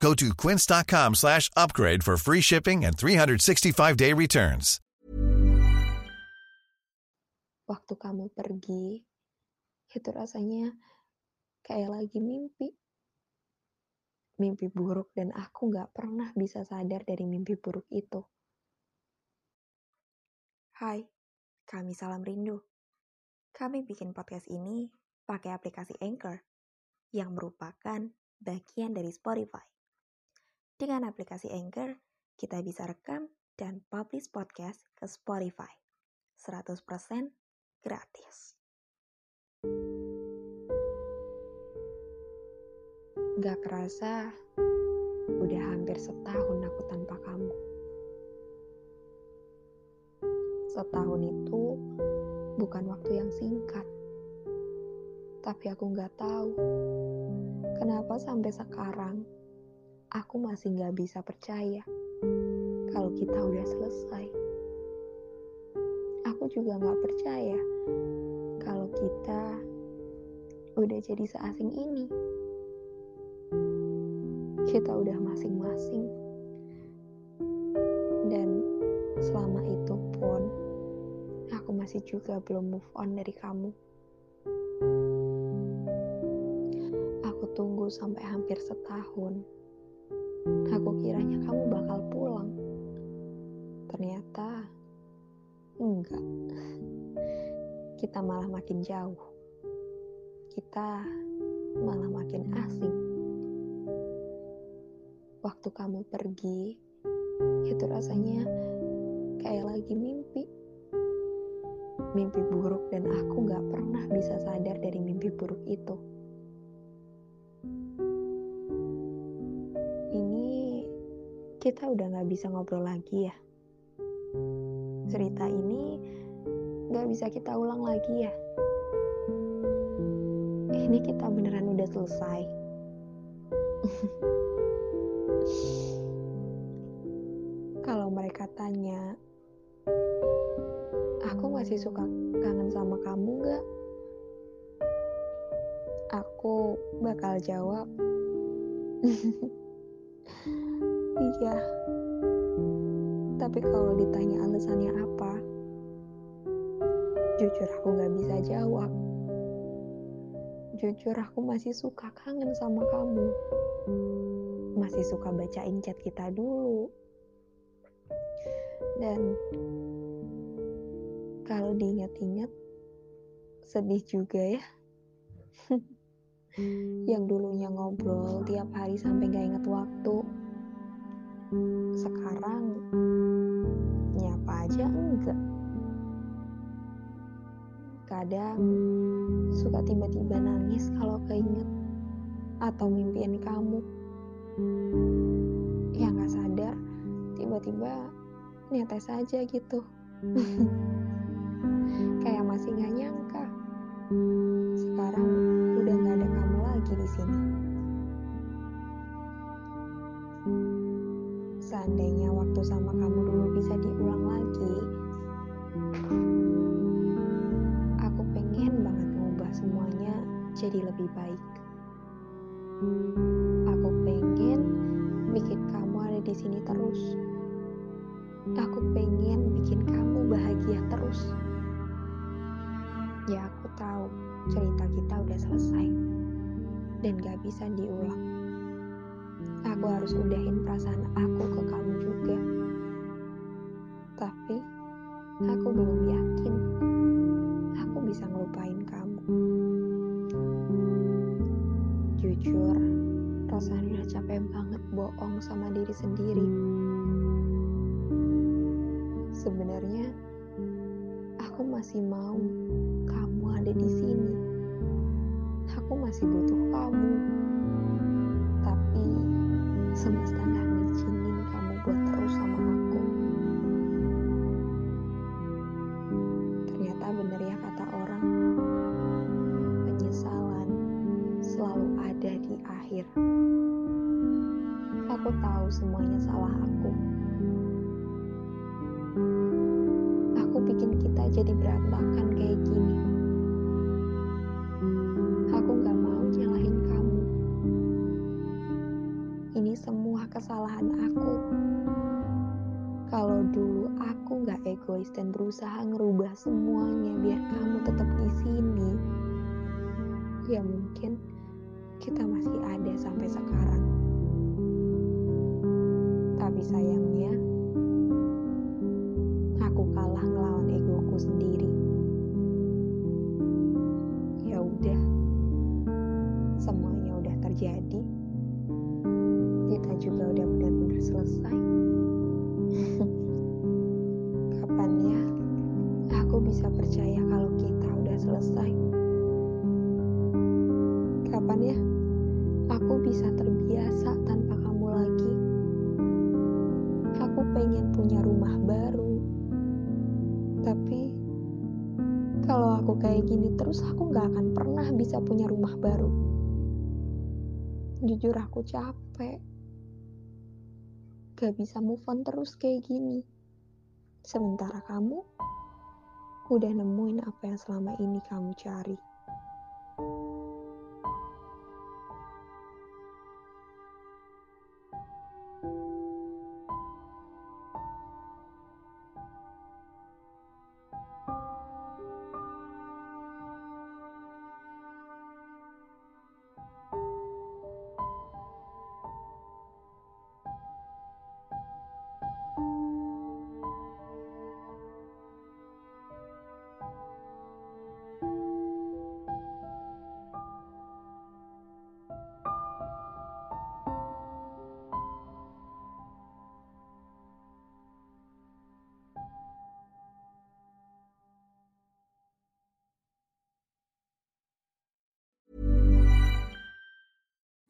Go to quince.com slash upgrade for free shipping and 365-day returns. Waktu kamu pergi, itu rasanya kayak lagi mimpi. Mimpi buruk dan aku gak pernah bisa sadar dari mimpi buruk itu. Hai, kami Salam Rindu. Kami bikin podcast ini pakai aplikasi Anchor yang merupakan bagian dari Spotify. Dengan aplikasi Anchor, kita bisa rekam dan publish podcast ke Spotify. 100% gratis. Gak kerasa, udah hampir setahun aku tanpa kamu. Setahun itu bukan waktu yang singkat. Tapi aku nggak tahu kenapa sampai sekarang aku masih nggak bisa percaya kalau kita udah selesai. Aku juga nggak percaya kalau kita udah jadi seasing ini. Kita udah masing-masing. Dan selama itu pun aku masih juga belum move on dari kamu. Aku tunggu sampai hampir setahun. Aku kiranya kamu bakal pulang. Ternyata enggak. Kita malah makin jauh. Kita malah makin asing. Waktu kamu pergi, itu rasanya kayak lagi mimpi mimpi buruk dan aku gak pernah bisa sadar dari mimpi buruk itu. Kita udah gak bisa ngobrol lagi ya. Cerita ini gak bisa kita ulang lagi ya. Ini kita beneran udah selesai. Kalau mereka tanya, aku masih suka kangen sama kamu gak? Aku bakal jawab, iya. Tapi kalau ditanya alasannya apa, jujur aku gak bisa jawab. Jujur aku masih suka kangen sama kamu. Masih suka bacain chat kita dulu. Dan kalau diingat-ingat sedih juga ya yang dulunya ngobrol tiap hari sampai gak inget waktu sekarang nyapa aja? Enggak. Kadang suka tiba-tiba nangis kalau keinget atau mimpiin kamu. Yang gak sadar tiba-tiba netes aja gitu. Kayak masih nggak nyangka. Sekarang udah nggak ada kamu lagi di sini seandainya waktu sama kamu dulu bisa diulang lagi aku pengen banget ngubah semuanya jadi lebih baik. Aku pengen bikin kamu ada di sini terus. Aku pengen bikin kamu bahagia terus. Ya aku tahu cerita kita udah selesai dan gak bisa diulang. Aku harus udahin perasaan aku ke kamu juga. Tapi aku belum yakin aku bisa ngelupain kamu. Jujur, rasanya capek banget bohong sama diri sendiri. Sebenarnya aku masih mau kamu ada di sini. Aku masih butuh kamu semesta gak ngizinin kamu buat terus sama aku. Ternyata bener ya kata orang, penyesalan selalu ada di akhir. Aku tahu semuanya salah aku. Aku bikin kita jadi berantakan. Kesalahan aku. Kalau dulu aku gak egois dan berusaha ngerubah semuanya biar kamu tetap di sini, ya mungkin kita masih ada sampai sekarang. Pengen punya rumah baru. Tapi kalau aku kayak gini terus aku gak akan pernah bisa punya rumah baru. Jujur aku capek. Gak bisa move on terus kayak gini. Sementara kamu udah nemuin apa yang selama ini kamu cari.